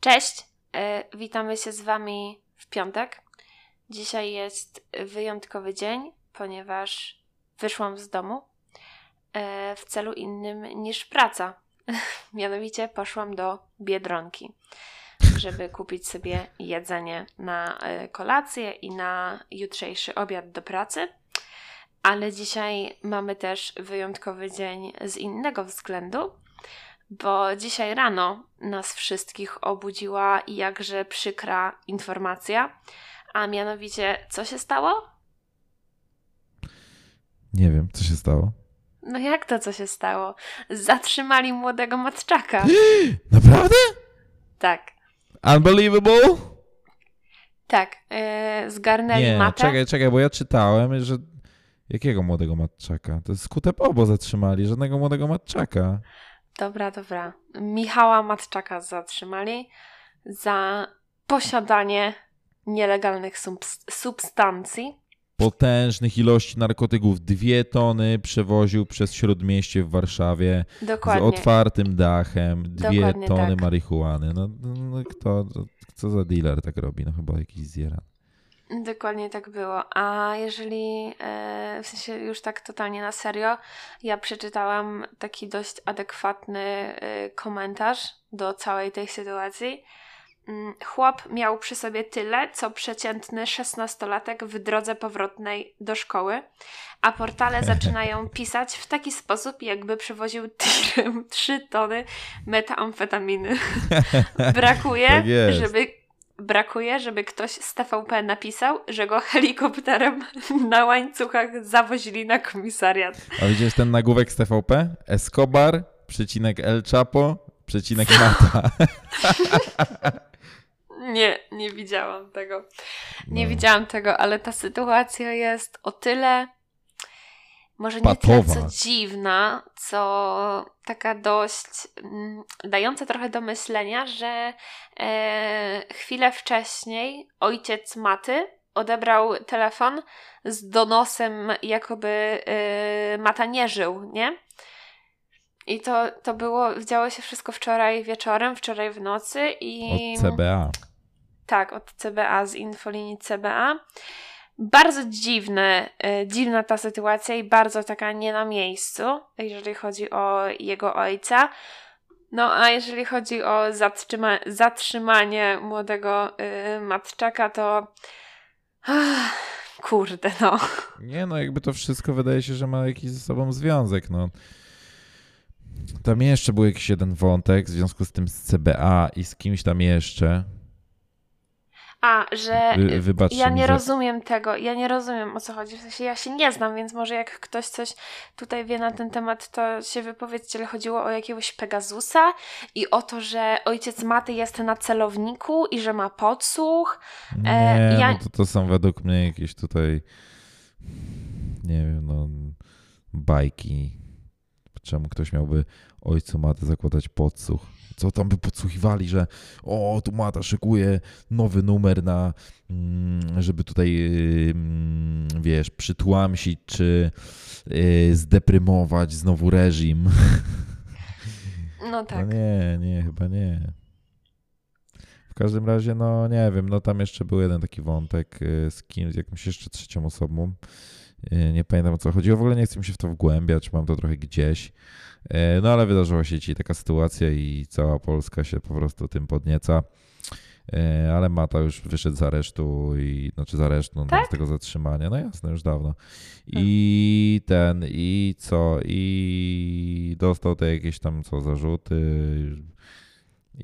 Cześć, e, witamy się z Wami w piątek. Dzisiaj jest wyjątkowy dzień, ponieważ wyszłam z domu e, w celu innym niż praca. Mianowicie poszłam do biedronki, żeby kupić sobie jedzenie na e, kolację i na jutrzejszy obiad do pracy. Ale dzisiaj mamy też wyjątkowy dzień z innego względu, bo dzisiaj rano nas wszystkich obudziła jakże przykra informacja, a mianowicie co się stało? Nie wiem, co się stało. No jak to co się stało? Zatrzymali młodego matczaka. Naprawdę? Tak, Unbelievable? tak. Yy, zgarnęli Nie, matę. czekaj, czekaj, bo ja czytałem, że... Jakiego młodego matczaka? To jest skute Bobo zatrzymali, żadnego młodego matczaka. Dobra, dobra. Michała Matczaka zatrzymali za posiadanie nielegalnych subs- substancji. Potężnych ilości narkotyków. Dwie tony przewoził przez Śródmieście w Warszawie Dokładnie. z otwartym dachem. Dwie Dokładnie tony tak. marihuany. No, no kto, co za dealer tak robi? No chyba jakiś zjeran. Dokładnie tak było. A jeżeli, e, w sensie już tak totalnie na serio, ja przeczytałam taki dość adekwatny e, komentarz do całej tej sytuacji. Mm, Chłop miał przy sobie tyle, co przeciętny szesnastolatek w drodze powrotnej do szkoły, a portale zaczynają pisać w taki sposób, jakby przywoził tirem 3 tony metamfetaminy. Brakuje, Tak żeby brakuje, żeby ktoś z TVP napisał, że go helikopterem na łańcuchach zawozili na komisariat. A widziałeś ten nagłówek z TVP? Escobar, przecinek El Chapo, przecinek Mata. Nie, nie widziałam tego. Nie No. widziałam tego, ale ta sytuacja jest o tyle może nie tyle co dziwna, co taka dość mm, dająca trochę do myślenia, że e, chwilę wcześniej ojciec Maty odebrał telefon z donosem, jakoby e, Mata nie żył, nie? I to, to było, działo się wszystko wczoraj wieczorem, wczoraj w nocy i... Od CBA. Tak, od CBA, z infolinii CBA. Bardzo dziwne, e, dziwna ta sytuacja i bardzo taka nie na miejscu, jeżeli chodzi o jego ojca. No a jeżeli chodzi o zatrzyma- zatrzymanie młodego y, matczaka, to Ach, kurde no. Nie no, jakby to wszystko wydaje się, że ma jakiś ze sobą związek, no. Tam jeszcze był jakiś jeden wątek w związku z tym z CBA i z kimś tam jeszcze. A, że Wy, wybaczcie ja nie że... rozumiem tego, ja nie rozumiem o co chodzi. W sensie ja się nie znam, więc może jak ktoś coś tutaj wie na ten temat, to się wypowiedzcie, ale chodziło o jakiegoś Pegasusa i o to, że ojciec Maty jest na celowniku i że ma podsłuch. Nie, E, ja- no to, to są według mnie jakieś tutaj nie wiem, no bajki. Czemu ktoś miałby ojcu Maty zakładać podsłuch? Co tam by podsłuchiwali, że o, tu Mata szykuje nowy numer na, mm, żeby tutaj, mm, wiesz, przytłamsić czy yy, zdeprymować znowu reżim. No tak. No nie, nie, chyba nie. W każdym razie, no nie wiem, no tam jeszcze był jeden taki wątek y, z kimś, z jakąś jeszcze trzecią osobą. Y, Nie pamiętam o co chodziło, w ogóle nie chcę mi się w to wgłębiać, mam to trochę gdzieś. Y, No ale wydarzyła się dzisiaj taka sytuacja i cała Polska się po prostu tym podnieca. Y, Ale Mata już wyszedł z aresztu i znaczy z aresztu, no, Tak? z tego zatrzymania. No jasne, już dawno. I ten, i co, i dostał te jakieś tam co zarzuty.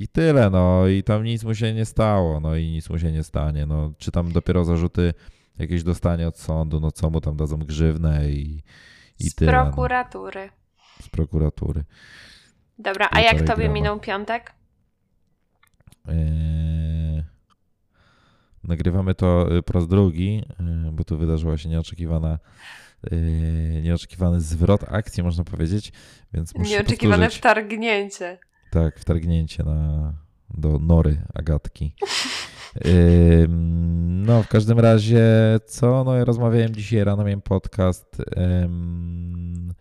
I tyle, no i tam nic mu się nie stało, no i nic mu się nie stanie. No, czy tam dopiero zarzuty jakieś dostanie od sądu, no co mu tam dadzą grzywnę i, i Z tyle. No, prokuratury. z prokuratury. Dobra, a jak tobie grama. minął piątek? Eee, nagrywamy to y, po raz drugi, y, bo tu wydarzyła się nieoczekiwana, y, nieoczekiwany zwrot akcji, można powiedzieć, więc muszę Nieoczekiwane powtórzyć. wtargnięcie. Tak, wtargnięcie na, do nory Agatki. No, w każdym razie, co? No, ja rozmawiałem dzisiaj rano, miałem podcast ym,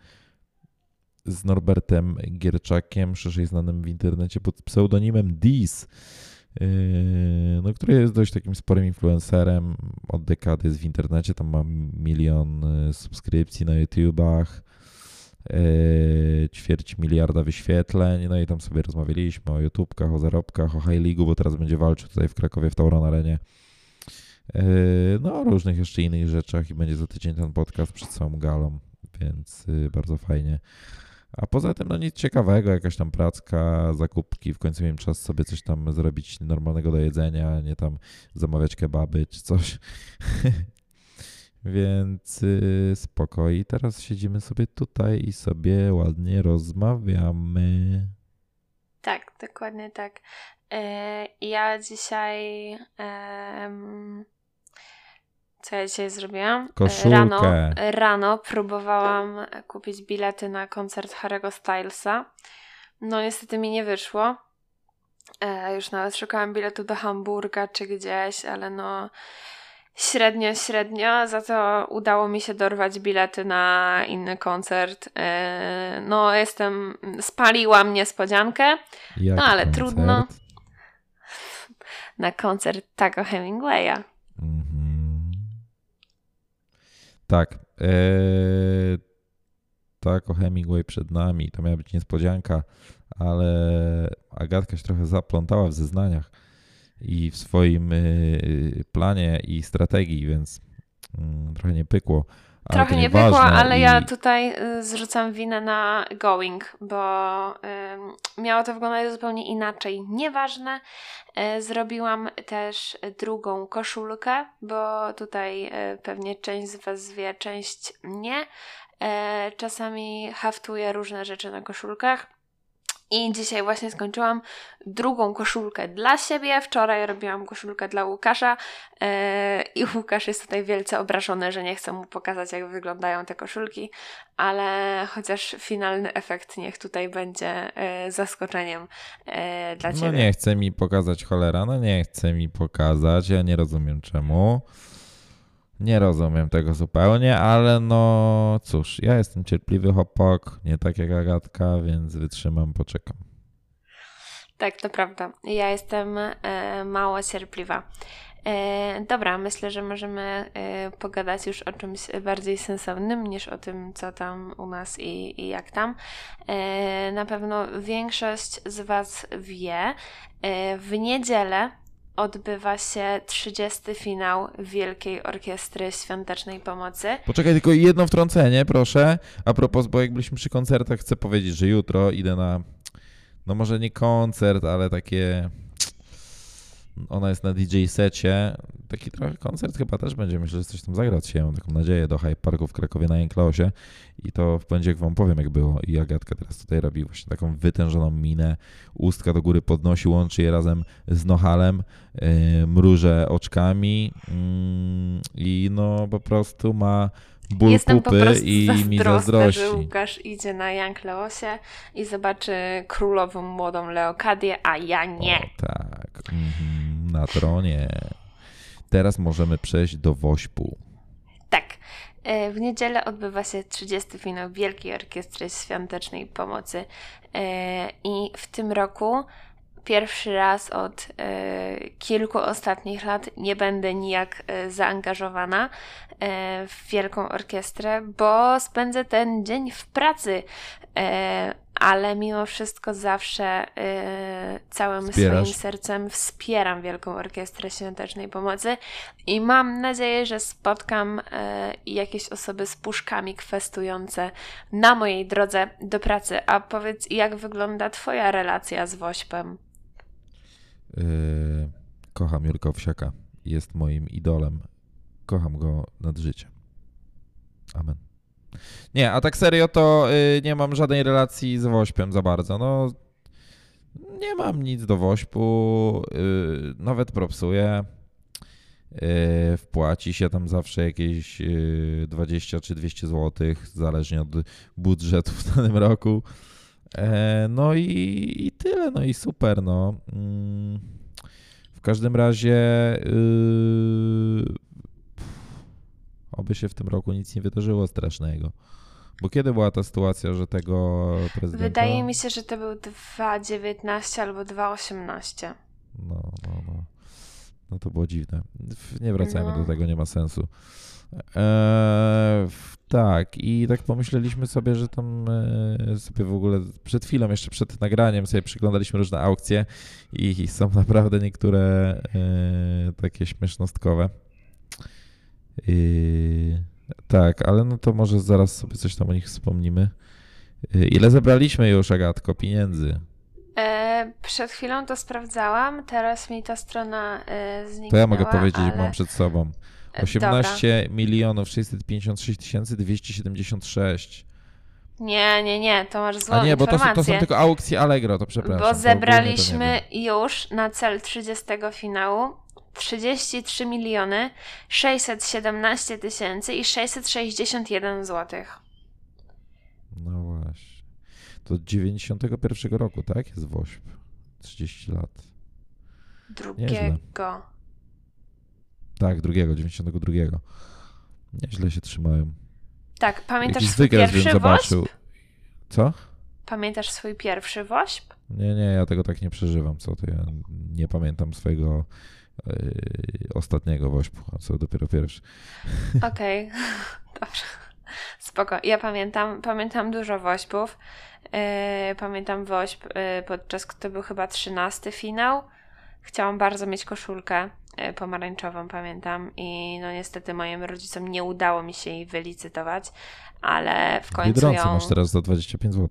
z Norbertem Gierczakiem, szerzej znanym w internecie pod pseudonimem Dis. no, który jest dość takim sporym influencerem. Od dekady jest w internecie, tam ma milion subskrypcji na YouTubach, ćwierć miliarda wyświetleń. No i tam sobie rozmawialiśmy o YouTubkach, o zarobkach, o High League, bo teraz będzie walczył tutaj w Krakowie w Tauron Arenie. No, o różnych jeszcze innych rzeczach i będzie za tydzień ten podcast przed całą galą, więc bardzo fajnie. A poza tym, no nic ciekawego, jakaś tam pracka, zakupki, w końcu miałem czas sobie coś tam zrobić normalnego do jedzenia, nie tam zamawiać kebaby czy coś. Więc yy, spoko. I teraz siedzimy sobie tutaj i sobie ładnie rozmawiamy. Tak, dokładnie tak. Yy, ja dzisiaj. Co ja dzisiaj zrobiłam? Koszulkę. Rano, rano próbowałam kupić bilety na koncert Harry'ego Stylesa. No niestety mi nie wyszło. E, już nawet szukałam biletu do Hamburga czy gdzieś, ale no średnio, średnio. Za to udało mi się dorwać bilety na inny koncert. E, no jestem, spaliłam niespodziankę. Jak no ale koncert? trudno. Na koncert Tago Hemingwaya. Mhm. Tak. Ee, tak, o Hemingway przed nami. To miała być niespodzianka, ale Agatka się trochę zaplątała w zeznaniach i w swoim y, planie i strategii, więc mm, trochę nie pykło. Trochę nie pykło, ale i... ja tutaj y, zrzucam winę na Going, bo y, miało to wyglądać zupełnie inaczej. Nieważne. Zrobiłam też drugą koszulkę, bo tutaj pewnie część z Was wie, część nie. Czasami haftuję różne rzeczy na koszulkach. I dzisiaj właśnie skończyłam drugą koszulkę dla siebie. Wczoraj robiłam koszulkę dla Łukasza yy, i Łukasz jest tutaj wielce obrażony, że nie chcę mu pokazać, jak wyglądają te koszulki, ale chociaż finalny efekt niech tutaj będzie yy, zaskoczeniem yy, dla no ciebie. No nie chce mi pokazać cholera, no nie chce mi pokazać, ja nie rozumiem czemu. Nie rozumiem tego zupełnie, ale no cóż, ja jestem cierpliwy chłopak, nie tak jak Agatka, więc wytrzymam, poczekam. Tak, to prawda. Ja jestem e, mało cierpliwa. E, dobra, myślę, że możemy e, pogadać już o czymś bardziej sensownym niż o tym, co tam u nas i, i jak tam. E, na pewno większość z Was wie, e, w niedzielę odbywa się 30. finał Wielkiej Orkiestry Świątecznej Pomocy. Poczekaj, tylko jedno wtrącenie, proszę. A propos, bo jak byliśmy przy koncertach, chcę powiedzieć, że jutro idę na, no może nie koncert, ale takie ona jest na DJ secie. Taki trochę koncert chyba też będzie. Myślę, że coś tam zagrać się. Mam taką nadzieję do Hype Parku w Krakowie na Enklaosie. I to w poniedziałek wam powiem, jak było. I Agatka teraz tutaj robi właśnie taką wytężoną minę. Ustka do góry podnosi, łączy je razem z Nohalem. Yy, mruże oczkami. Yy, I no po prostu ma ból Jestem kupy i mi zazdrości. że Łukasz idzie na Jank Leosie i zobaczy królową młodą Leokadię, a ja nie. O, tak. Na tronie. Teraz możemy przejść do Wośpu. Tak. E, w niedzielę odbywa się 30. finał Wielkiej Orkiestry Świątecznej Pomocy e, i w tym roku pierwszy raz od e, kilku ostatnich lat nie będę nijak zaangażowana w Wielką Orkiestrę, bo spędzę ten dzień w pracy ale mimo wszystko zawsze yy, całym Wspierasz. swoim sercem wspieram Wielką Orkiestrę Świątecznej Pomocy i mam nadzieję, że spotkam yy, jakieś osoby z puszkami kwestujące na mojej drodze do pracy. A powiedz, jak wygląda Twoja relacja z Wośpem? Yy, kocham Jurka Owsiaka. Jest moim idolem. Kocham go nad życiem. Amen. Nie, a tak serio to y, nie mam żadnej relacji z Wośpem za bardzo. No, nie mam nic do Wośpu, y, nawet propsuję. Y, wpłaci się tam zawsze jakieś 20 czy 200 zł, zależnie od budżetu w danym roku. E, no i, i tyle, no i super, no. Mm, w każdym razie Oby się w tym roku nic nie wydarzyło strasznego. Bo kiedy była ta sytuacja, że tego prezydenta... Wydaje mi się, że to był 2,19 albo 2,18. No, no, no. No to było dziwne. Nie wracajmy No. do tego, nie ma sensu. Eee, tak, i tak pomyśleliśmy sobie, że tam e, sobie w ogóle przed chwilą, jeszcze przed nagraniem sobie przyglądaliśmy różne aukcje i, i są naprawdę niektóre e, takie śmiesznostkowe. I, tak, ale no to może zaraz sobie coś tam o nich wspomnimy. E, ile zebraliśmy już, Agatko, pieniędzy? E, przed chwilą to sprawdzałam, teraz mi ta strona e, zniknęła. To ja mogę powiedzieć, ale... mam przed sobą. E, 18 milionów 656 tysięcy 276. Nie, nie, nie, to masz złą A nie, bo to są, to są tylko aukcje Allegro, to przepraszam. Bo zebraliśmy już na cel 30 finału 33 miliony 617 tysięcy i 661 złotych. No właśnie. To 91 roku, tak? Jest WOŚP. 30 lat. Drugiego. Tak, drugiego, 92. Nieźle się trzymałem. Tak, pamiętasz Jakiś swój wykres pierwszy zobaczył. WOŚP? Co? Pamiętasz swój pierwszy WOŚP? Nie, nie, ja tego tak nie przeżywam. Co to ja nie pamiętam swojego ostatniego WOŚP, a co dopiero pierwszy. Okej, dobrze. Spoko. Ja pamiętam, pamiętam dużo wośpów. Yy, pamiętam wośp, yy, podczas to był chyba trzynasty finał. Chciałam bardzo mieć koszulkę pomarańczową, pamiętam. I no niestety moim rodzicom nie udało mi się jej wylicytować, ale w końcu Biedronce ją... masz teraz za 25 zł.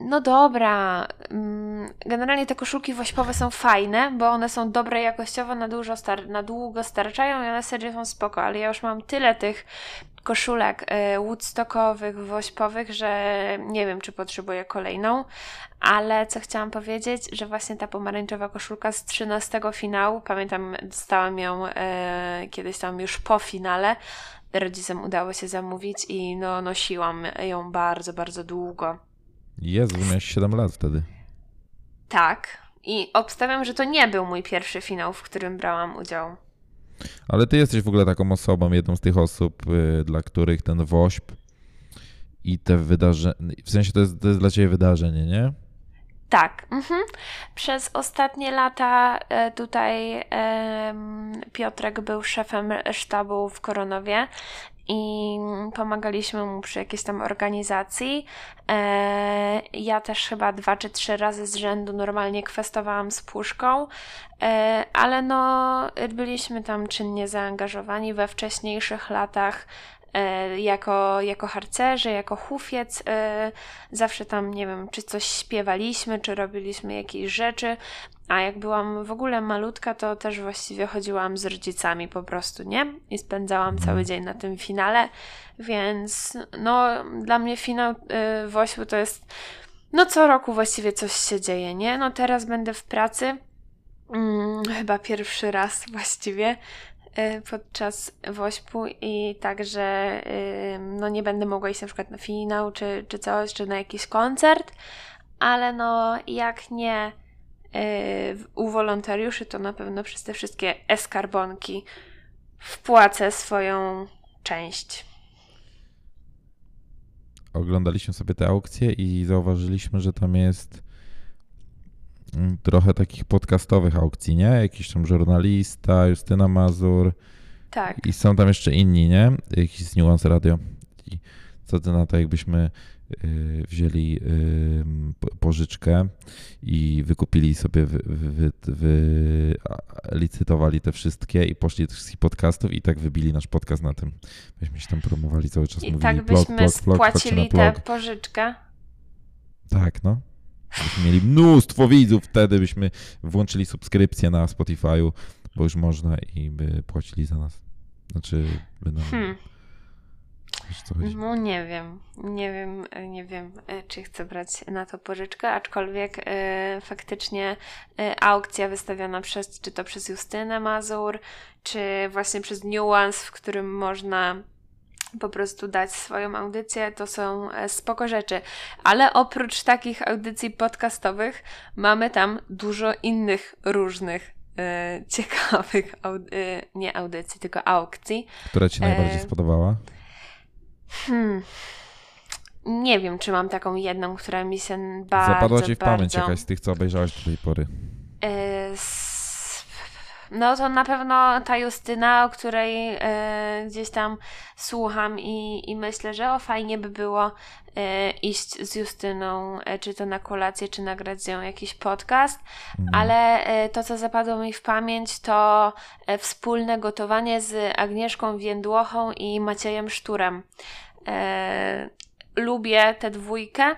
No dobra. mm, Generalnie te koszulki wośpowe są fajne, bo one są dobre jakościowo, na, dużo star- na długo starczają i one serio są spoko, ale ja już mam tyle tych koszulek y, woodstockowych, wośpowych, że nie wiem, czy potrzebuję kolejną. Ale co chciałam powiedzieć, że właśnie ta pomarańczowa koszulka z 13 finału, pamiętam, dostałam ją y, kiedyś tam już po finale, rodzicom udało się zamówić i no nosiłam ją bardzo, bardzo długo. Jezu, miałeś 7 lat wtedy. Tak. I obstawiam, że to nie był mój pierwszy finał, w którym brałam udział. Ale ty jesteś w ogóle taką osobą, jedną z tych osób, y, dla których ten WOŚP i te wydarzenia, w sensie to jest, to jest dla ciebie wydarzenie, nie? Tak. Mhm. Przez ostatnie lata e, tutaj Piotrek był szefem sztabu w Koronowie i pomagaliśmy mu przy jakiejś tam organizacji. E, ja też chyba dwa czy trzy razy z rzędu normalnie kwestowałam z puszką, e, ale no byliśmy tam czynnie zaangażowani we wcześniejszych latach e, jako, jako harcerze, jako hufiec. Zawsze tam, nie wiem, czy coś śpiewaliśmy, czy robiliśmy jakieś rzeczy. A jak byłam w ogóle malutka, to też właściwie chodziłam z rodzicami po prostu, nie? I spędzałam cały dzień na tym finale, więc no dla mnie finał y, Wośpu to jest no co roku właściwie coś się dzieje, nie? No teraz będę w pracy, mm, chyba pierwszy raz właściwie y, podczas Wośpu i także y, no nie będę mogła iść na przykład na finał czy, czy coś, czy na jakiś koncert, ale no jak nie u wolontariuszy, to na pewno przez te wszystkie eskarbonki wpłacę swoją część. Oglądaliśmy sobie te aukcje i zauważyliśmy, że tam jest mm, trochę takich podcastowych aukcji, nie? Jakiś tam żurnalista, Justyna Mazur Tak. i są tam jeszcze inni, nie? Jakiś z Nuance Radio. I co ty na to, jakbyśmy wzięli y, po- pożyczkę i wykupili sobie, wy, wy, wy, licytowali te wszystkie i poszli do wszystkich podcastów i tak wybili nasz podcast na tym. Myśmy się tam promowali cały czas, I mówili tak byśmy blog, blog, spłacili tę pożyczkę. Tak, no. Byśmy mieli mnóstwo widzów, wtedy byśmy włączyli subskrypcję na Spotify'u, bo już można i by płacili za nas. Znaczy, by nam... Hmm. No nie wiem, nie wiem, e, nie wiem, e, czy chcę brać na to pożyczkę, aczkolwiek e, faktycznie aukcja wystawiona przez, czy to przez Justynę Mazur, czy właśnie przez Nuance, w którym można po prostu dać swoją audycję, to są spoko rzeczy. Ale oprócz takich audycji podcastowych mamy tam dużo innych różnych ciekawych, aud- nie audycji, tylko aukcji. Która ci najbardziej spodobała? Hmm. Nie wiem, czy mam taką jedną, która mi się bardzo, Zapadła ci w pamięć bardzo... jakaś z tych, co obejrzałaś do tej pory. E, no to na pewno ta Justyna, o której e, gdzieś tam słucham i, i myślę, że o fajnie by było e, iść z Justyną, e, czy to na kolację, czy nagrać z nią jakiś podcast, mm. ale to, co zapadło mi w pamięć, to wspólne gotowanie z Agnieszką Więdłochą i Maciejem Szturem. Lubię tę dwójkę.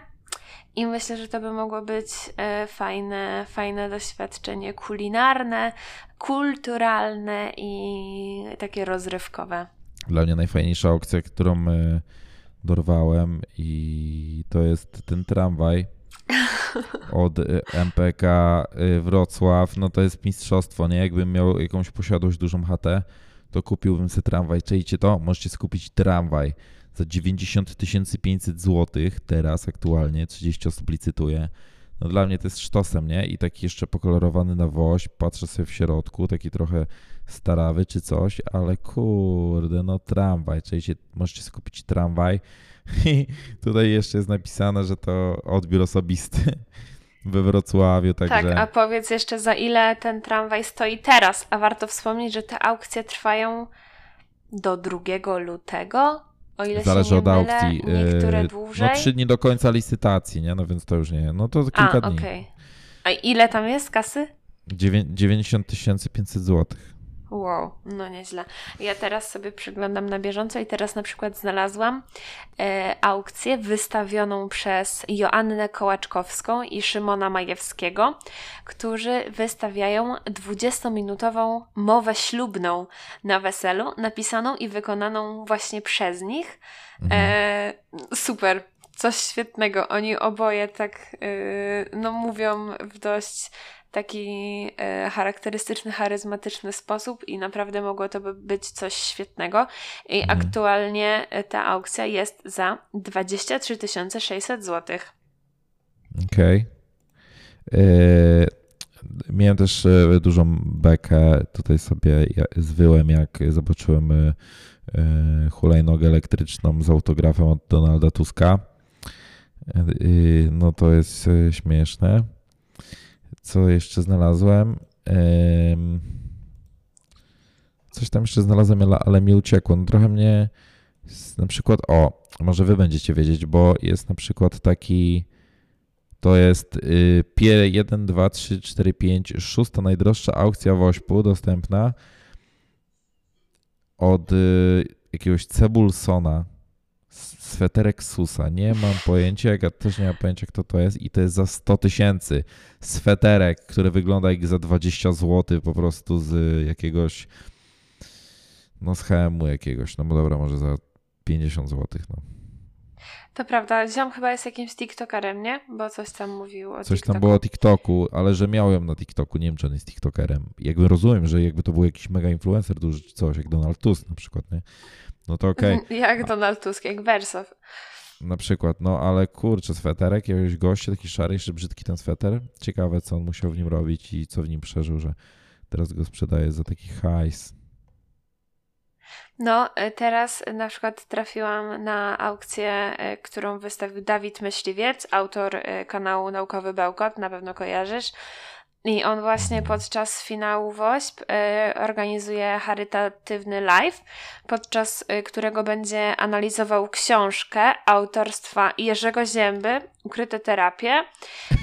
I myślę, że to by mogło być e, fajne, fajne doświadczenie kulinarne, kulturalne i takie rozrywkowe. Dla mnie najfajniejsza opcja, którą e, dorwałem i to jest ten tramwaj od e, MPK Wrocław. No to jest mistrzostwo, nie? Jakbym miał jakąś posiadłość, dużą chatę, to kupiłbym sobie tramwaj. Czejcie to? Możecie skupić tramwaj za 90 500 zł teraz aktualnie, 30 osób licytuje. No dla mnie to jest sztosem, nie? I taki jeszcze pokolorowany na woś, patrzę sobie w środku, taki trochę starawy czy coś, ale kurde, no tramwaj, czyli możecie sobie kupić tramwaj i tutaj jeszcze jest napisane, że to odbiór osobisty we Wrocławiu, także... Tak, a powiedz jeszcze za ile ten tramwaj stoi teraz, a warto wspomnieć, że te aukcje trwają do 2 lutego, o ile Zależy się nie od mylę, aukcji. Niektóre y, dłużej. No trzy dni do końca licytacji, nie? No więc to już nie. No to kilka A, dni. Okay. A ile tam jest kasy? 90 500 złotych. Wow, no nieźle. Ja teraz sobie przyglądam na bieżąco i teraz na przykład znalazłam e, aukcję wystawioną przez Joannę Kołaczkowską i Szymona Majewskiego, którzy wystawiają 20-minutową mowę ślubną na weselu, napisaną i wykonaną właśnie przez nich. Mhm. E, super, coś świetnego. Oni oboje tak, e, no mówią w dość taki e, charakterystyczny, charyzmatyczny sposób i naprawdę mogło to być coś świetnego. I mhm. aktualnie e, ta aukcja jest za 23 600 zł. Okej. Okay. E, miałem też dużą bekę. Tutaj sobie zwyłem, jak zobaczyłem hulajnogę elektryczną z autografem od Donalda Tuska. No to jest śmieszne. Co jeszcze znalazłem? Coś tam jeszcze znalazłem, ale, mi uciekło. No trochę mnie na przykład, o, może wy będziecie wiedzieć, bo jest na przykład taki, to jest y, 1, 2, 3, 4, 5, szósta najdroższa aukcja w Ośpu dostępna od y, jakiegoś Cebulsona sweterek Susa. Nie mam pojęcia, ja też nie mam pojęcia, kto to jest i to jest za 100 tysięcy. Sweterek, który wygląda jak za 20 zł po prostu z jakiegoś no z HM-u jakiegoś, no bo dobra, może za 50 zł, no. To prawda, ziom chyba jest jakimś TikTokerem, nie? Bo coś tam mówił o Coś TikToku. tam było o TikToku, ale że miałem na TikToku, nie wiem czy on jest TikTokerem. Jakby rozumiem, że jakby to był jakiś mega influencer duży czy coś, jak Donald Tusk na przykład, nie? No to okej. Okay. Jak Donald Tusk, jak Wersow. Na przykład, no ale kurczę, sweterek jakiegoś gościa, taki szary, jeszcze brzydki ten sweter. Ciekawe, co on musiał w nim robić i co w nim przeżył, że teraz go sprzedaje za taki hajs. No, e, teraz na przykład trafiłam na aukcję, e, którą wystawił Dawid Myśliwiec, autor e, kanału Naukowy Bełkot, na pewno kojarzysz. I on właśnie podczas finału WOŚP y, organizuje charytatywny live, podczas y, którego będzie analizował książkę autorstwa Jerzego Zięby, Ukryte terapie.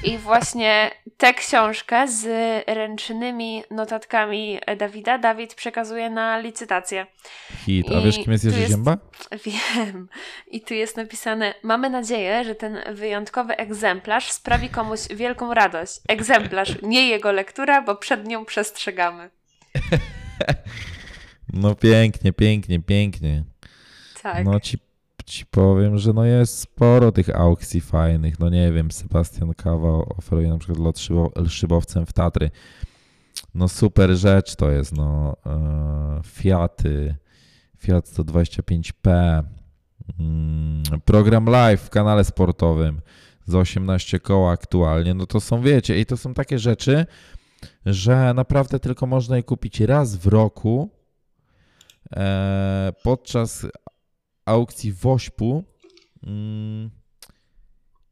I właśnie tę książkę z ręcznymi notatkami Dawida Dawid przekazuje na licytację. Hit. A wiesz, kim jest Jerzy jest, Zięba? Wiem. I tu jest napisane: Mamy nadzieję, że ten wyjątkowy egzemplarz sprawi komuś wielką radość. Egzemplarz, nie jego lektura, bo przed nią przestrzegamy. No pięknie, pięknie, pięknie. Tak. No ci, ci powiem, że no jest sporo tych aukcji fajnych. No nie wiem, Sebastian Kawa oferuje na przykład lot szybowcem w Tatry. No super rzecz to jest, no. E, Fiaty, Fiat 125P, mm, program live w kanale sportowym za 18 koła aktualnie, no to są, wiecie, i to są takie rzeczy, że naprawdę tylko można je kupić raz w roku e, podczas aukcji Wośpu mm,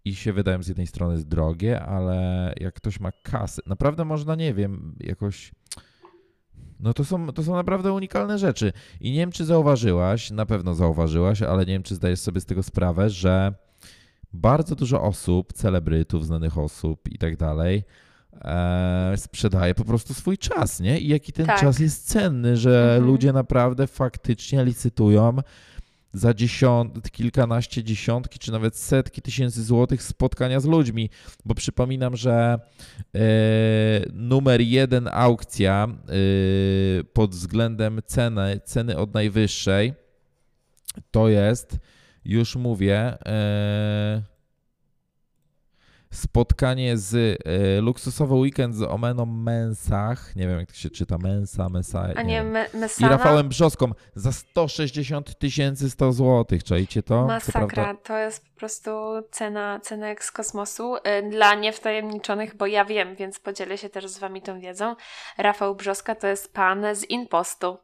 i się wydają z jednej strony drogie, ale jak ktoś ma kasy, naprawdę można, nie wiem, jakoś. No to są, to są naprawdę unikalne rzeczy. I nie wiem, czy zauważyłaś, na pewno zauważyłaś, ale nie wiem, czy zdajesz sobie z tego sprawę, że bardzo dużo osób, celebrytów, znanych osób i tak dalej, e, sprzedaje po prostu swój czas, nie? I jaki ten Tak. czas jest cenny, że Mhm. ludzie naprawdę faktycznie licytują za dziesiąt, kilkanaście, dziesiątki, czy nawet setki tysięcy złotych spotkania z ludźmi. Bo przypominam, że e, numer jeden aukcja e, pod względem ceny, ceny od najwyższej to jest, już mówię, e, spotkanie z e, luksusowy weekend z Omeną Mensach, nie wiem jak to się czyta, Mensa, Mesa, A nie nie, I? Rafałem Brzoską za 160 tysięcy 100 złotych, czajcie to? Masakra, to jest po prostu cena, cena jak z kosmosu. Y, Dla niewtajemniczonych, bo ja wiem, więc podzielę się też z wami tą wiedzą. Rafał Brzoska to jest pan z Impostu.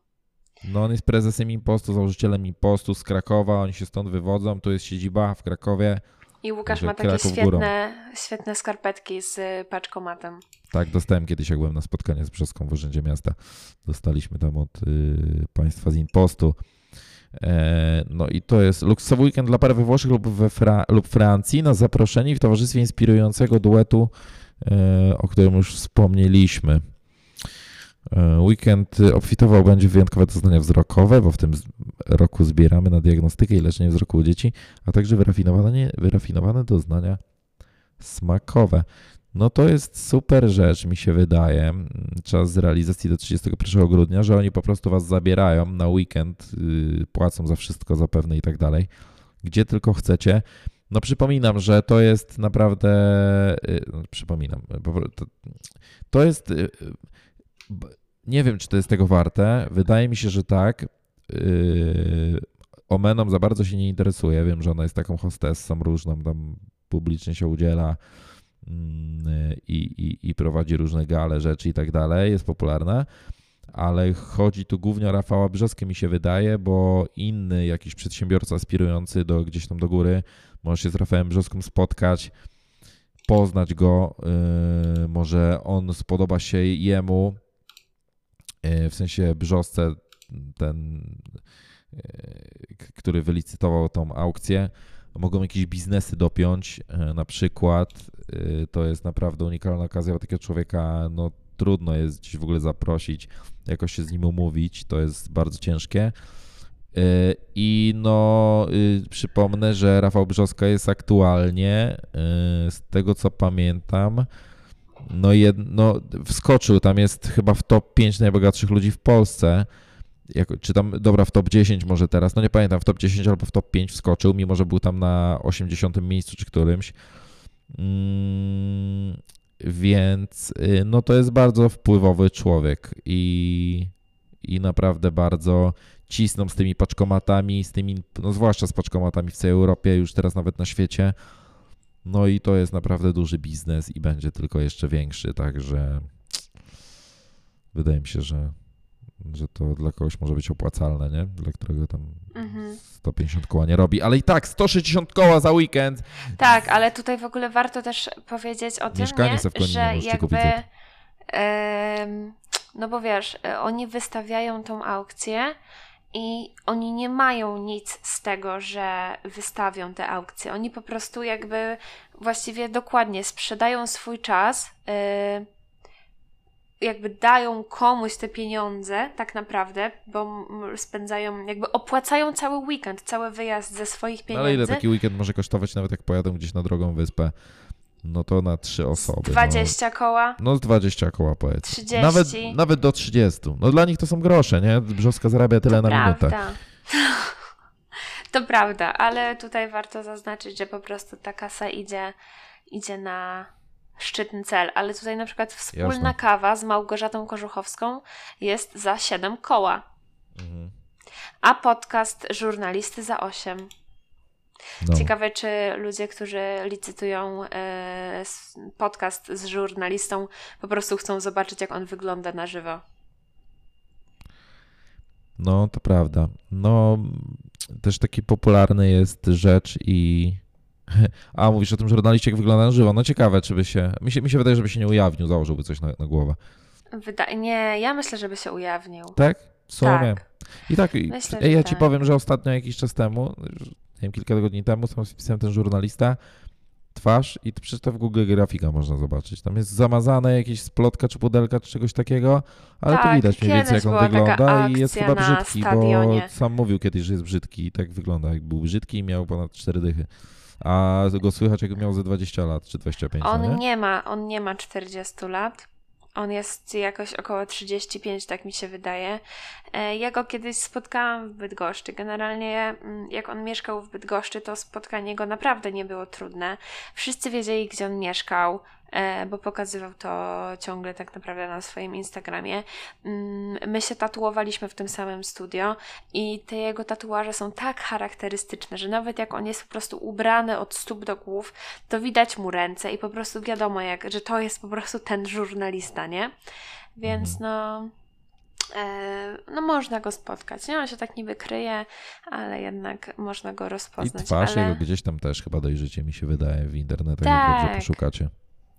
No on jest prezesem Impostu, założycielem Impostu z Krakowa, oni się stąd wywodzą, tu jest siedziba w Krakowie. I Łukasz ma takie Kraków górą. świetne, świetne skarpetki z y, paczkomatem. Tak, dostałem kiedyś, jak byłem na spotkanie z Brzoską w Urzędzie Miasta. Dostaliśmy tam od y, państwa z Impostu. E, no i to jest luksusowy weekend dla pary we Włoszech lub, we Fra- lub Francji na zaproszeni w towarzystwie inspirującego duetu, e, o którym już wspomnieliśmy. E, Weekend y, obfitował będzie w wyjątkowe doznania wzrokowe, bo w tym roku zbieramy na diagnostykę i leczenie wzroku u dzieci, a także wyrafinowane, wyrafinowane doznania smakowe. No to jest super rzecz, mi się wydaje. Mm, Czas realizacji do 31 grudnia, że oni po prostu was zabierają na weekend, yy, płacą za wszystko zapewne i tak dalej, gdzie tylko chcecie. No przypominam, że to jest naprawdę, yy, no, przypominam, to, jest, b- nie wiem czy to jest tego warte, wydaje mi się, że tak. Yy, Omeną za bardzo się nie interesuje, wiem, że ona jest taką hostessą różną, tam publicznie się udziela mm, i, i, i prowadzi różne gale, rzeczy i tak dalej, jest popularna, ale chodzi tu głównie o Rafała Brzoskę mi się wydaje, bo inny jakiś przedsiębiorca aspirujący do, gdzieś tam do góry może się z Rafałem Brzoską spotkać, poznać go, yy, może on spodoba się jemu, w sensie Brzosce, ten, k- który wylicytował tą aukcję, mogą jakieś biznesy dopiąć, e, na przykład. e, To jest naprawdę unikalna okazja, bo takiego człowieka no, trudno jest gdzieś w ogóle zaprosić, jakoś się z nim umówić, to jest bardzo ciężkie. E, I no, y, przypomnę, że Rafał Brzoska jest aktualnie, z tego co pamiętam, no, jed, no wskoczył, tam jest chyba w top 5 najbogatszych ludzi w Polsce jako, czy tam, dobra, w top 10 może teraz, no nie pamiętam, w top 10 albo w top 5 wskoczył, mimo że był tam na 80 miejscu czy którymś. Mm, więc y, no to jest bardzo wpływowy człowiek i, i naprawdę bardzo cisną z tymi paczkomatami, z tymi, no zwłaszcza z paczkomatami w całej Europie, już teraz nawet na świecie. No i to jest naprawdę duży biznes i będzie tylko jeszcze większy, także wydaje mi się, że że to dla kogoś może być opłacalne, nie? Dla którego tam Mhm. 150 koła nie robi, ale i tak 160 koła za weekend. Tak, ale tutaj w ogóle warto też powiedzieć o tym, Mieszkanie nie? w Koninie że jakby, no bo wiesz, e, oni wystawiają tą aukcję i oni nie mają nic z tego, że wystawią te aukcje. Oni po prostu jakby właściwie dokładnie sprzedają swój czas, y, jakby dają komuś te pieniądze, tak naprawdę, bo spędzają, jakby opłacają cały weekend, cały wyjazd ze swoich No pieniędzy. ale ile taki weekend może kosztować, nawet jak pojadą gdzieś na drogą wyspę? No to na trzy osoby. 20 koła. No, no z 20 koła powiedz. 30. Nawet, nawet do 30. No dla nich to są grosze, nie? Brzoska zarabia tyle to na minutę. prawda. To prawda, ale tutaj warto zaznaczyć, że po prostu ta kasa idzie, idzie na szczytny cel. Ale tutaj na przykład wspólna Jasne. kawa z Małgorzatą Korzuchowską jest za 7 koła, Mhm. a podcast żurnalisty za 8. No. Ciekawe, czy ludzie, którzy licytują e, podcast z żurnalistą, po prostu chcą zobaczyć, jak on wygląda na żywo. No, to prawda. No, też taki popularny jest rzecz i A, mówisz o tym żurnaliście, jak wygląda na żywo. No ciekawe, czy by się... Mi się, mi się wydaje, żeby się nie ujawnił, założyłby coś na, na głowę. Wyda- nie, ja myślę, żeby się ujawnił. Tak? W sumie. Tak. I tak, i- Myślę, ej, że ja ci tak. powiem, że ostatnio jakiś czas temu, nie wiem, kilka tygodni temu, sam wpisałem ten żurnalista, twarz i to przecież to w Google grafika można zobaczyć. Tam jest zamazane jakieś splotka czy pudelka czy czegoś takiego, ale to Tak, widać mniej więcej, jak on wygląda i jest chyba brzydki, bo sam mówił kiedyś, że jest brzydki i tak wygląda. Jak był brzydki i miał ponad cztery dychy. A go słychać, jak miał ze 20 lat czy 25, no On nie? nie ma, on nie ma 40 lat. On jest jakoś około 35, tak mi się wydaje. E, Ja go kiedyś spotkałam w Bydgoszczy. Generalnie, mm, jak on mieszkał w Bydgoszczy, to spotkanie go naprawdę nie było trudne. Wszyscy wiedzieli, gdzie on mieszkał, bo pokazywał to ciągle tak naprawdę na swoim Instagramie. Mm, My się tatuowaliśmy w tym samym studio i te jego tatuaże są tak charakterystyczne, że nawet jak on jest po prostu ubrany od stóp do głów, to widać mu ręce i po prostu wiadomo, jak, że to jest po prostu ten żurnalista, nie? Więc no. E, no można go spotkać, nie? On się tak niby kryje, ale jednak można go I rozpoznać. twarz ale... jego gdzieś tam też chyba dojrzycie, mi się wydaje, w internetach, Tak. jak dobrze poszukacie.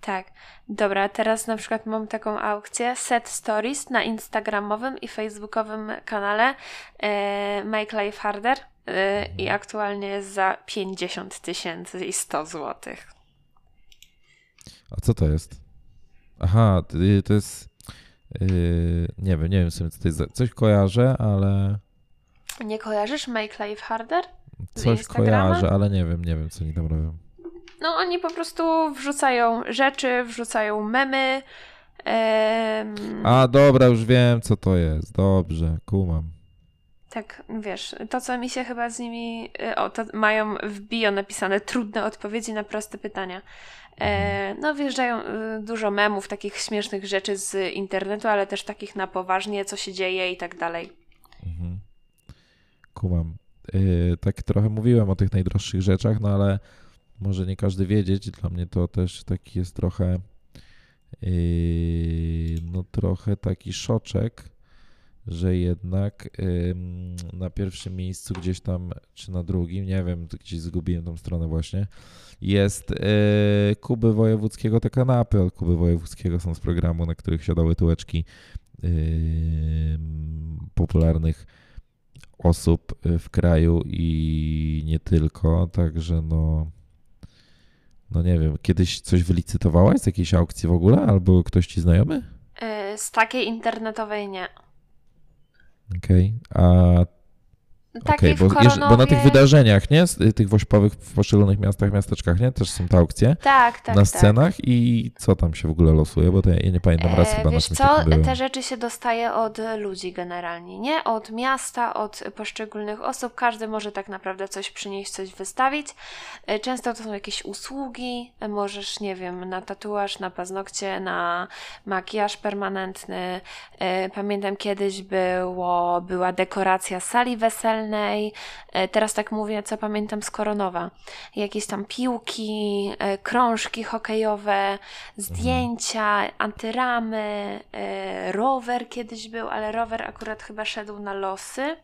Tak. Dobra, teraz na przykład mam taką aukcję Set Stories na instagramowym i facebookowym kanale e, Make Life Harder e, i aktualnie jest za 50 tysięcy i 100 złotych. A co to jest? Aha, to jest. Yy, nie wiem, nie wiem w sumie co to jest. za- Coś kojarzę, ale. Nie kojarzysz Make Life Harder? Coś Instagrama? kojarzę, ale nie wiem, nie wiem, co oni tam robią. No oni po prostu wrzucają rzeczy, wrzucają memy. em, A dobra, już wiem, co to jest. Dobrze, kumam. Tak, wiesz, to co mi się chyba z nimi. y, O, to mają w bio napisane trudne odpowiedzi na proste pytania. E, no, wjeżdżają y, dużo memów, takich śmiesznych rzeczy z internetu, ale też takich na poważnie, co się dzieje i tak dalej. Mhm. Kumam. Yy, tak trochę mówiłem o tych najdroższych rzeczach, no ale może nie każdy wiedzieć. Dla mnie to też taki jest trochę. Yy, no trochę taki szoczek, że jednak na pierwszym miejscu gdzieś tam, czy na drugim, nie wiem, gdzieś zgubiłem tą stronę właśnie, jest yy, Kuby Wojewódzkiego, te kanapy od Kuby Wojewódzkiego są z programu, na których siadały tyłeczki popularnych osób w kraju i nie tylko, także no no nie wiem, kiedyś coś wylicytowałaś z jakiejś aukcji w ogóle, albo ktoś ci znajomy? E, z takiej internetowej nie. Okej, a Takiej okej, w bo, jeż- bo na tych Koronowie- wydarzeniach, nie, y, tych wośpowych w poszczególnych miastach, miasteczkach, nie, też są te aukcje Tak, tak. na tak. scenach i co tam się w ogóle losuje, bo to ja, nie pamiętam raz E, chyba na Wiesz czymś co, te rzeczy się dostaje od ludzi generalnie, nie? Od miasta, od poszczególnych osób. Każdy może tak naprawdę coś przynieść, coś wystawić. E, Często to są jakieś usługi. E, Możesz, nie wiem, na tatuaż, na paznokcie, na makijaż permanentny. E, Pamiętam kiedyś było, była dekoracja sali weselnej. E, Teraz tak mówię, co pamiętam z Koronowa. Jakieś tam piłki, e, krążki hokejowe, zdjęcia, antyramy, e, rower kiedyś był, ale rower akurat chyba szedł na losy.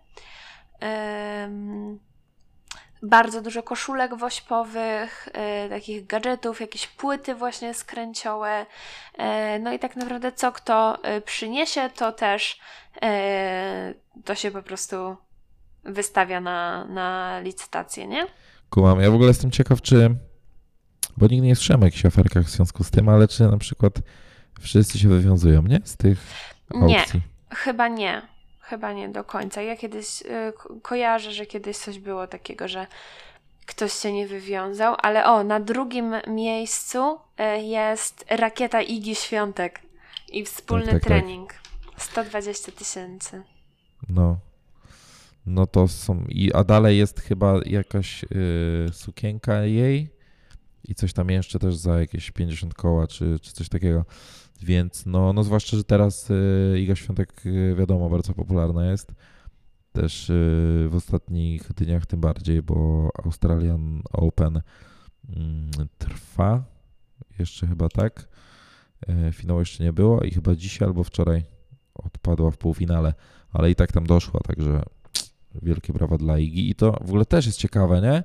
Bardzo dużo koszulek wośpowych, takich gadżetów, jakieś płyty właśnie skręciołe. No i tak naprawdę co kto przyniesie, to też to się po prostu wystawia na, na licytację, nie? Kumam. Ja w ogóle jestem ciekaw, czy. Bo nigdy nie słyszałem o jakichś aferkach w związku z tym, ale czy na przykład wszyscy się wywiązują, nie? Z tych Nie. aukcji. Chyba nie. Chyba nie do końca. Ja kiedyś y, ko- kojarzę, że kiedyś coś było takiego, że ktoś się nie wywiązał, ale o, na drugim miejscu y, jest rakieta Igi Świątek i wspólny Tak, tak, tak. trening. 120 tysięcy. No. No to są. I, a dalej jest chyba jakaś y, sukienka jej i coś tam jeszcze też za jakieś 50 koła czy, czy coś takiego. Więc no, no zwłaszcza, że teraz y, Iga Świątek y, wiadomo bardzo popularna jest. Też y, w ostatnich dniach tym bardziej, bo Australian Open mm, trwa. Jeszcze chyba tak. Y, finału jeszcze nie było i chyba dzisiaj albo wczoraj odpadła w półfinale, ale i tak tam doszła, także wielkie brawa dla Igi. I to w ogóle też jest ciekawe, nie?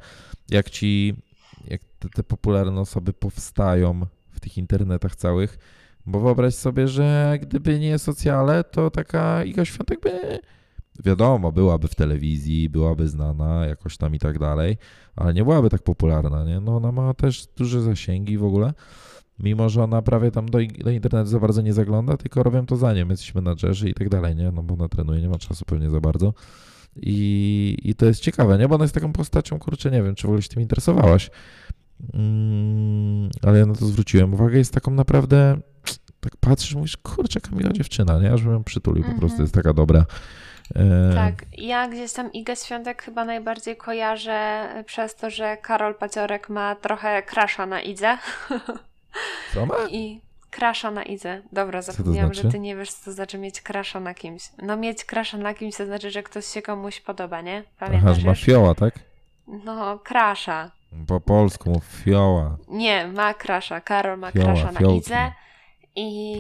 Jak ci jak te, te popularne osoby powstają w tych internetach całych, bo wyobraź sobie, że gdyby nie socjale, to taka Iga Świątek by wiadomo, byłaby w telewizji, byłaby znana jakoś tam i tak dalej, ale nie byłaby tak popularna, nie? No ona ma też duże zasięgi w ogóle, mimo że ona prawie tam do, do internetu za bardzo nie zagląda, tylko robią to za nią, jacyś menadżerzy i tak dalej, nie? No bo ona trenuje, nie ma czasu pewnie za bardzo. I, I to jest ciekawe, nie? Bo ona jest taką postacią, kurczę, nie wiem, czy w ogóle się tym interesowałaś. Mm, ale ja na to zwróciłem uwagę, jest taką naprawdę, tak patrzysz, mówisz, kurczę, Kamila dziewczyna, nie? Aż bym ją przytulił, po prostu Mhm. jest taka dobra. E, Tak, ja gdzieś tam Igę Świątek chyba najbardziej kojarzę przez to, że Karol Paciorek ma trochę krasza na Idze. Co ma? I krasza na Idze. Dobra, zapomniałam, znaczy? że ty nie wiesz, co to znaczy mieć krasza na kimś. No mieć krasza na kimś to znaczy, że ktoś się komuś podoba, nie? Aha, Pamiętasz że ma fioła, tak? No, krasza. Po polsku fioła. Nie, ma krasza. Karol ma Fioła, krasza na fiołki. Idze. I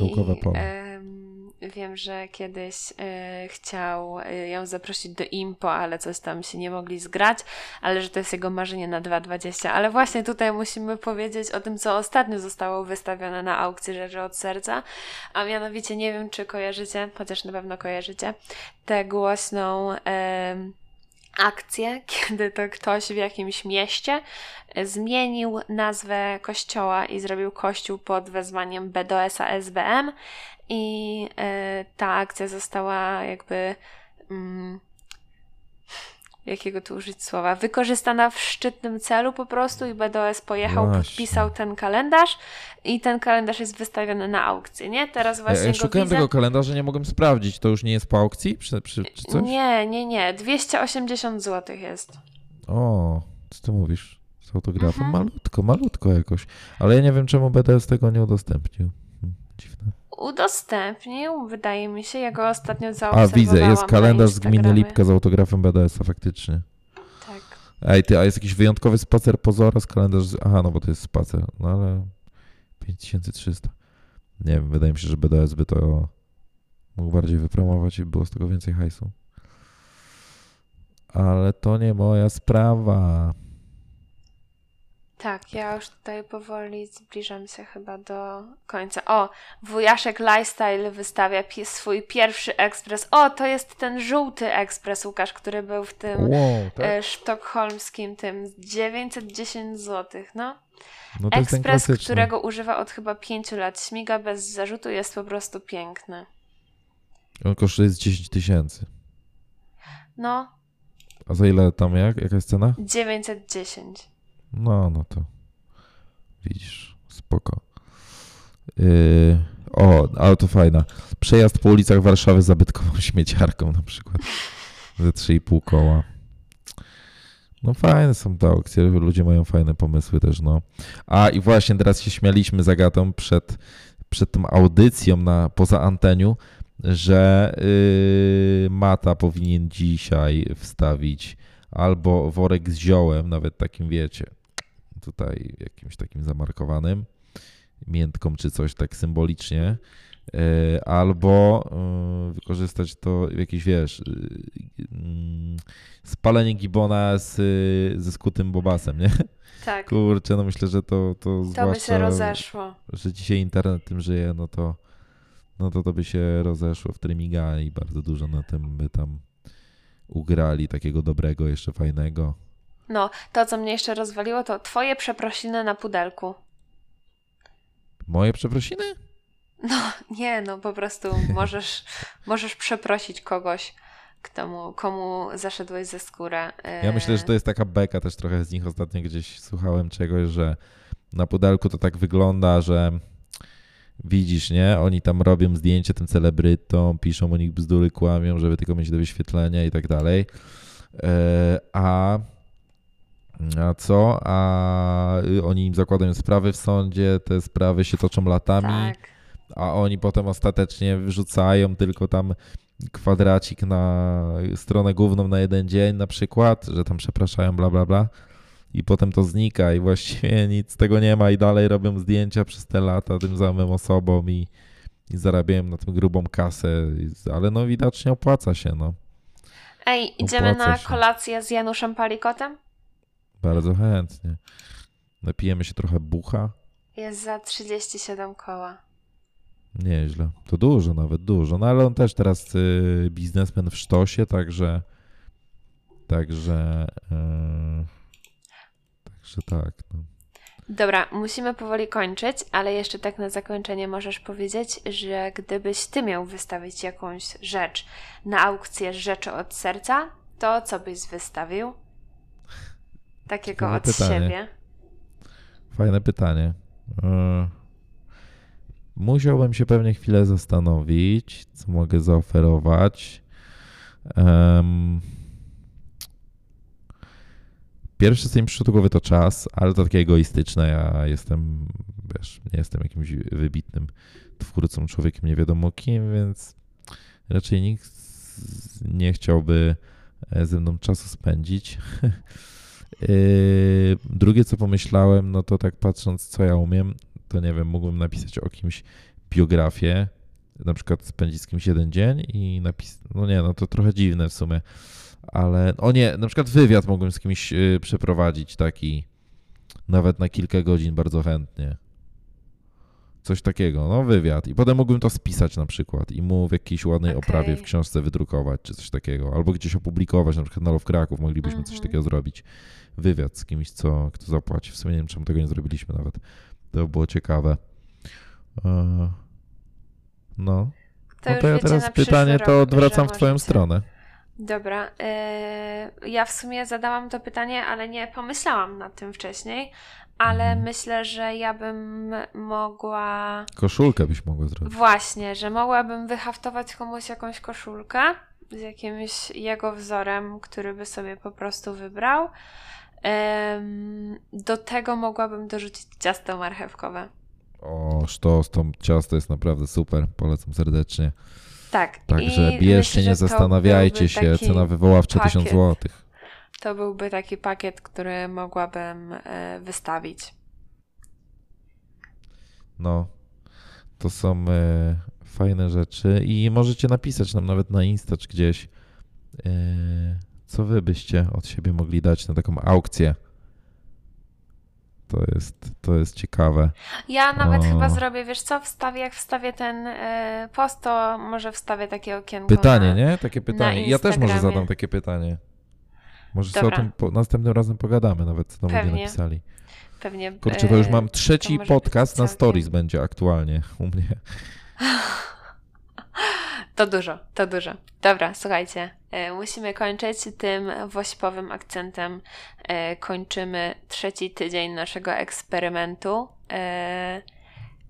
wiem, że kiedyś e, chciał e, ją zaprosić do Impo, ale coś tam się nie mogli zgrać, ale że to jest jego marzenie na 2.20. Ale właśnie tutaj musimy powiedzieć o tym, co ostatnio zostało wystawione na aukcji Rzeczy od Serca, a mianowicie nie wiem, czy kojarzycie, chociaż na pewno kojarzycie, tę głośną akcję, kiedy to ktoś w jakimś mieście e, zmienił nazwę kościoła i zrobił kościół pod wezwaniem BDS-a SBM i e, ta akcja została jakby mm, jakiego tu użyć słowa, wykorzystana w szczytnym celu po prostu i BDS pojechał, Właśnie. podpisał ten kalendarz i ten kalendarz jest wystawiony na aukcję, nie? Teraz właśnie ja szukałem widzę. tego kalendarza, nie mogłem sprawdzić. To już nie jest po aukcji? Przy, przy, czy coś? Nie, nie, nie. 280 zł jest. O, co ty mówisz? Z autografem? Mhm. Malutko, malutko jakoś. Ale ja nie wiem, czemu BDS tego nie udostępnił. Hm, Dziwne. Udostępnił, wydaje mi się, ja go ostatnio A, zaobserwowałam widzę, jest kalendarz z gminy. Lipka z autografem BDS-a, faktycznie. Tak. Ej, ty, a jest jakiś wyjątkowy spacer pozora z kalendarz z... Aha, no bo to jest spacer, no ale 5300. Nie wiem, wydaje mi się, że BDS by to mógł bardziej wypromować i było z tego więcej hajsu. Ale to nie moja sprawa. Tak, ja już tutaj powoli zbliżam się chyba do końca. O, wujaszek Lifestyle wystawia swój pierwszy ekspres. O, to jest ten żółty ekspres, Łukasz, który był w tym Wow, tak? e, sztokholmskim, tym 910 zł, no. No Ekspres, którego używa od chyba 5 lat. Śmiga bez zarzutu, jest po prostu piękny. On kosztuje z 10 tysięcy. No, A za ile tam, jak? Jaka jest cena? 910. No, no to widzisz, spoko. Yy, o, ale to fajna. Przejazd po ulicach Warszawy zabytkową śmieciarką na przykład. Ze 3,5 koła. No fajne są te aukcje, ludzie mają fajne pomysły też, no. A i właśnie teraz się śmialiśmy z Agatą przed, przed tą audycją na, poza anteniu, że yy, Mata powinien dzisiaj wstawić albo worek z ziołem, nawet takim wiecie, tutaj jakimś takim zamarkowanym, miętką czy coś tak symbolicznie, e, albo e, wykorzystać to w jakiś, wiesz, e, mm, spalenie gibona z, ze skutym bobasem, nie? Tak, Kurczę, no myślę, że to, to to by zwłaszcza, się rozeszło. że dzisiaj internet tym żyje, no to no to to by się rozeszło w trymiga i bardzo dużo na tym by tam ugrali takiego dobrego, jeszcze fajnego. No, to co mnie jeszcze rozwaliło, to twoje przeprosiny na pudelku. Moje przeprosiny? No, nie, no po prostu możesz, możesz przeprosić kogoś, komu, komu zaszedłeś ze skórę. Ja myślę, że to jest taka beka też trochę z nich. Ostatnio gdzieś słuchałem czegoś, że na pudelku to tak wygląda, że widzisz, nie? Oni tam robią zdjęcie tym celebrytom, piszą o nich bzdury, kłamią, żeby tylko mieć do wyświetlenia i tak dalej. E, A, a co? A oni im zakładają sprawy w sądzie, te sprawy się toczą latami Tak. a oni potem ostatecznie wyrzucają tylko tam kwadracik na stronę główną na jeden dzień na przykład, że tam przepraszają bla bla bla i potem to znika i właściwie nic z tego nie ma i dalej robią zdjęcia przez te lata tym samym osobom i, i zarabiają na tym grubą kasę, ale no widocznie opłaca się, no. Ej, idziemy Opłaca na się. kolację z Januszem Palikotem? Bardzo chętnie. napijemy się trochę bucha. Jest za 37 koła. Nieźle. To dużo, nawet dużo. No ale on też teraz y, biznesmen w sztosie, także. Także. y, także tak. No. Dobra, musimy powoli kończyć, ale jeszcze tak na zakończenie możesz powiedzieć, że gdybyś ty miał wystawić jakąś rzecz na aukcję rzeczy od serca, to co byś wystawił? Takiego Fajne od pytanie. siebie. Fajne pytanie. Y, Musiałbym się pewnie chwilę zastanowić, co mogę zaoferować. Em, Pierwsze, co mi przyszło do głowy, to czas, ale to takie egoistyczne. Ja jestem, wiesz, nie jestem jakimś wybitnym twórcą, człowiekiem nie wiadomo kim, więc raczej nikt nie chciałby e, ze mną czasu spędzić. Yy, Drugie, co pomyślałem, no to tak patrząc, co ja umiem, to nie wiem, mógłbym napisać o kimś biografię, na przykład spędzić z kimś jeden dzień i napisać, no nie, no to trochę dziwne w sumie, ale, o nie, na przykład wywiad mógłbym z kimś yy, przeprowadzić taki, nawet na kilka godzin bardzo chętnie. Coś takiego, no wywiad. I potem mógłbym to spisać na przykład i mu w jakiejś ładnej Okej. oprawie w książce wydrukować, czy coś takiego. Albo gdzieś opublikować, na przykład na Love Kraków moglibyśmy coś Mhm. takiego zrobić. Wywiad z kimś, co, kto zapłaci. W sumie nie wiem, czemu tego nie zrobiliśmy nawet. To by było ciekawe. E, No, To no to ja teraz pytanie rok, to odwracam w twoją możecie. stronę. Dobra, yy, ja w sumie zadałam to pytanie, ale nie pomyślałam nad tym wcześniej, ale Mhm. myślę, że ja bym mogła... Koszulkę byś mogła zrobić. Właśnie, że mogłabym wyhaftować komuś jakąś koszulkę z jakimś jego wzorem, który by sobie po prostu wybrał. Do tego mogłabym dorzucić ciasto marchewkowe. O, sztos, to ciasto jest naprawdę super. Polecam serdecznie. Tak. Także bierzcie, myślę, nie zastanawiajcie się. Cena wywoławcza 1000 pakiet. zł. To byłby taki pakiet, który mogłabym e, wystawić. No, to są e, fajne rzeczy i możecie napisać nam nawet na Insta czy gdzieś, e, co wy byście od siebie mogli dać na taką aukcję. To jest, to jest ciekawe. Ja nawet O. chyba zrobię, wiesz co, wstawię, jak wstawię ten post, to może wstawię takie okienko. Pytanie, na... nie? Takie pytanie. Ja też może zadam takie pytanie. Może sobie o Dobra. tym po, następnym razem pogadamy, nawet co nam ludzie napisali. Pewnie. Kurczę, to już e, mam trzeci podcast na stories będzie aktualnie u mnie. To dużo, to dużo. Dobra, słuchajcie, e, musimy kończyć tym wośpowym akcentem. E, kończymy trzeci tydzień naszego eksperymentu. E,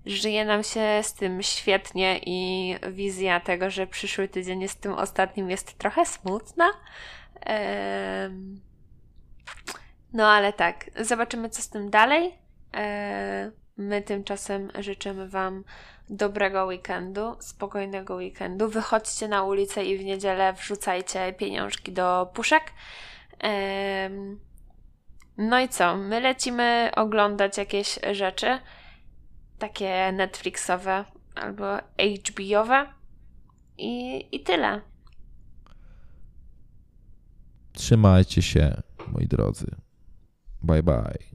żyje nam się z tym świetnie i wizja tego, że przyszły tydzień jest tym ostatnim, jest trochę smutna. No ale tak, zobaczymy co z tym dalej. My tymczasem życzymy Wam dobrego weekendu, spokojnego weekendu. Wychodźcie na ulicę i w niedzielę wrzucajcie pieniążki do puszek. No i co? My lecimy oglądać jakieś rzeczy, takie Netflixowe albo HBO-owe i, i tyle. Trzymajcie się, moi drodzy. Bye bye.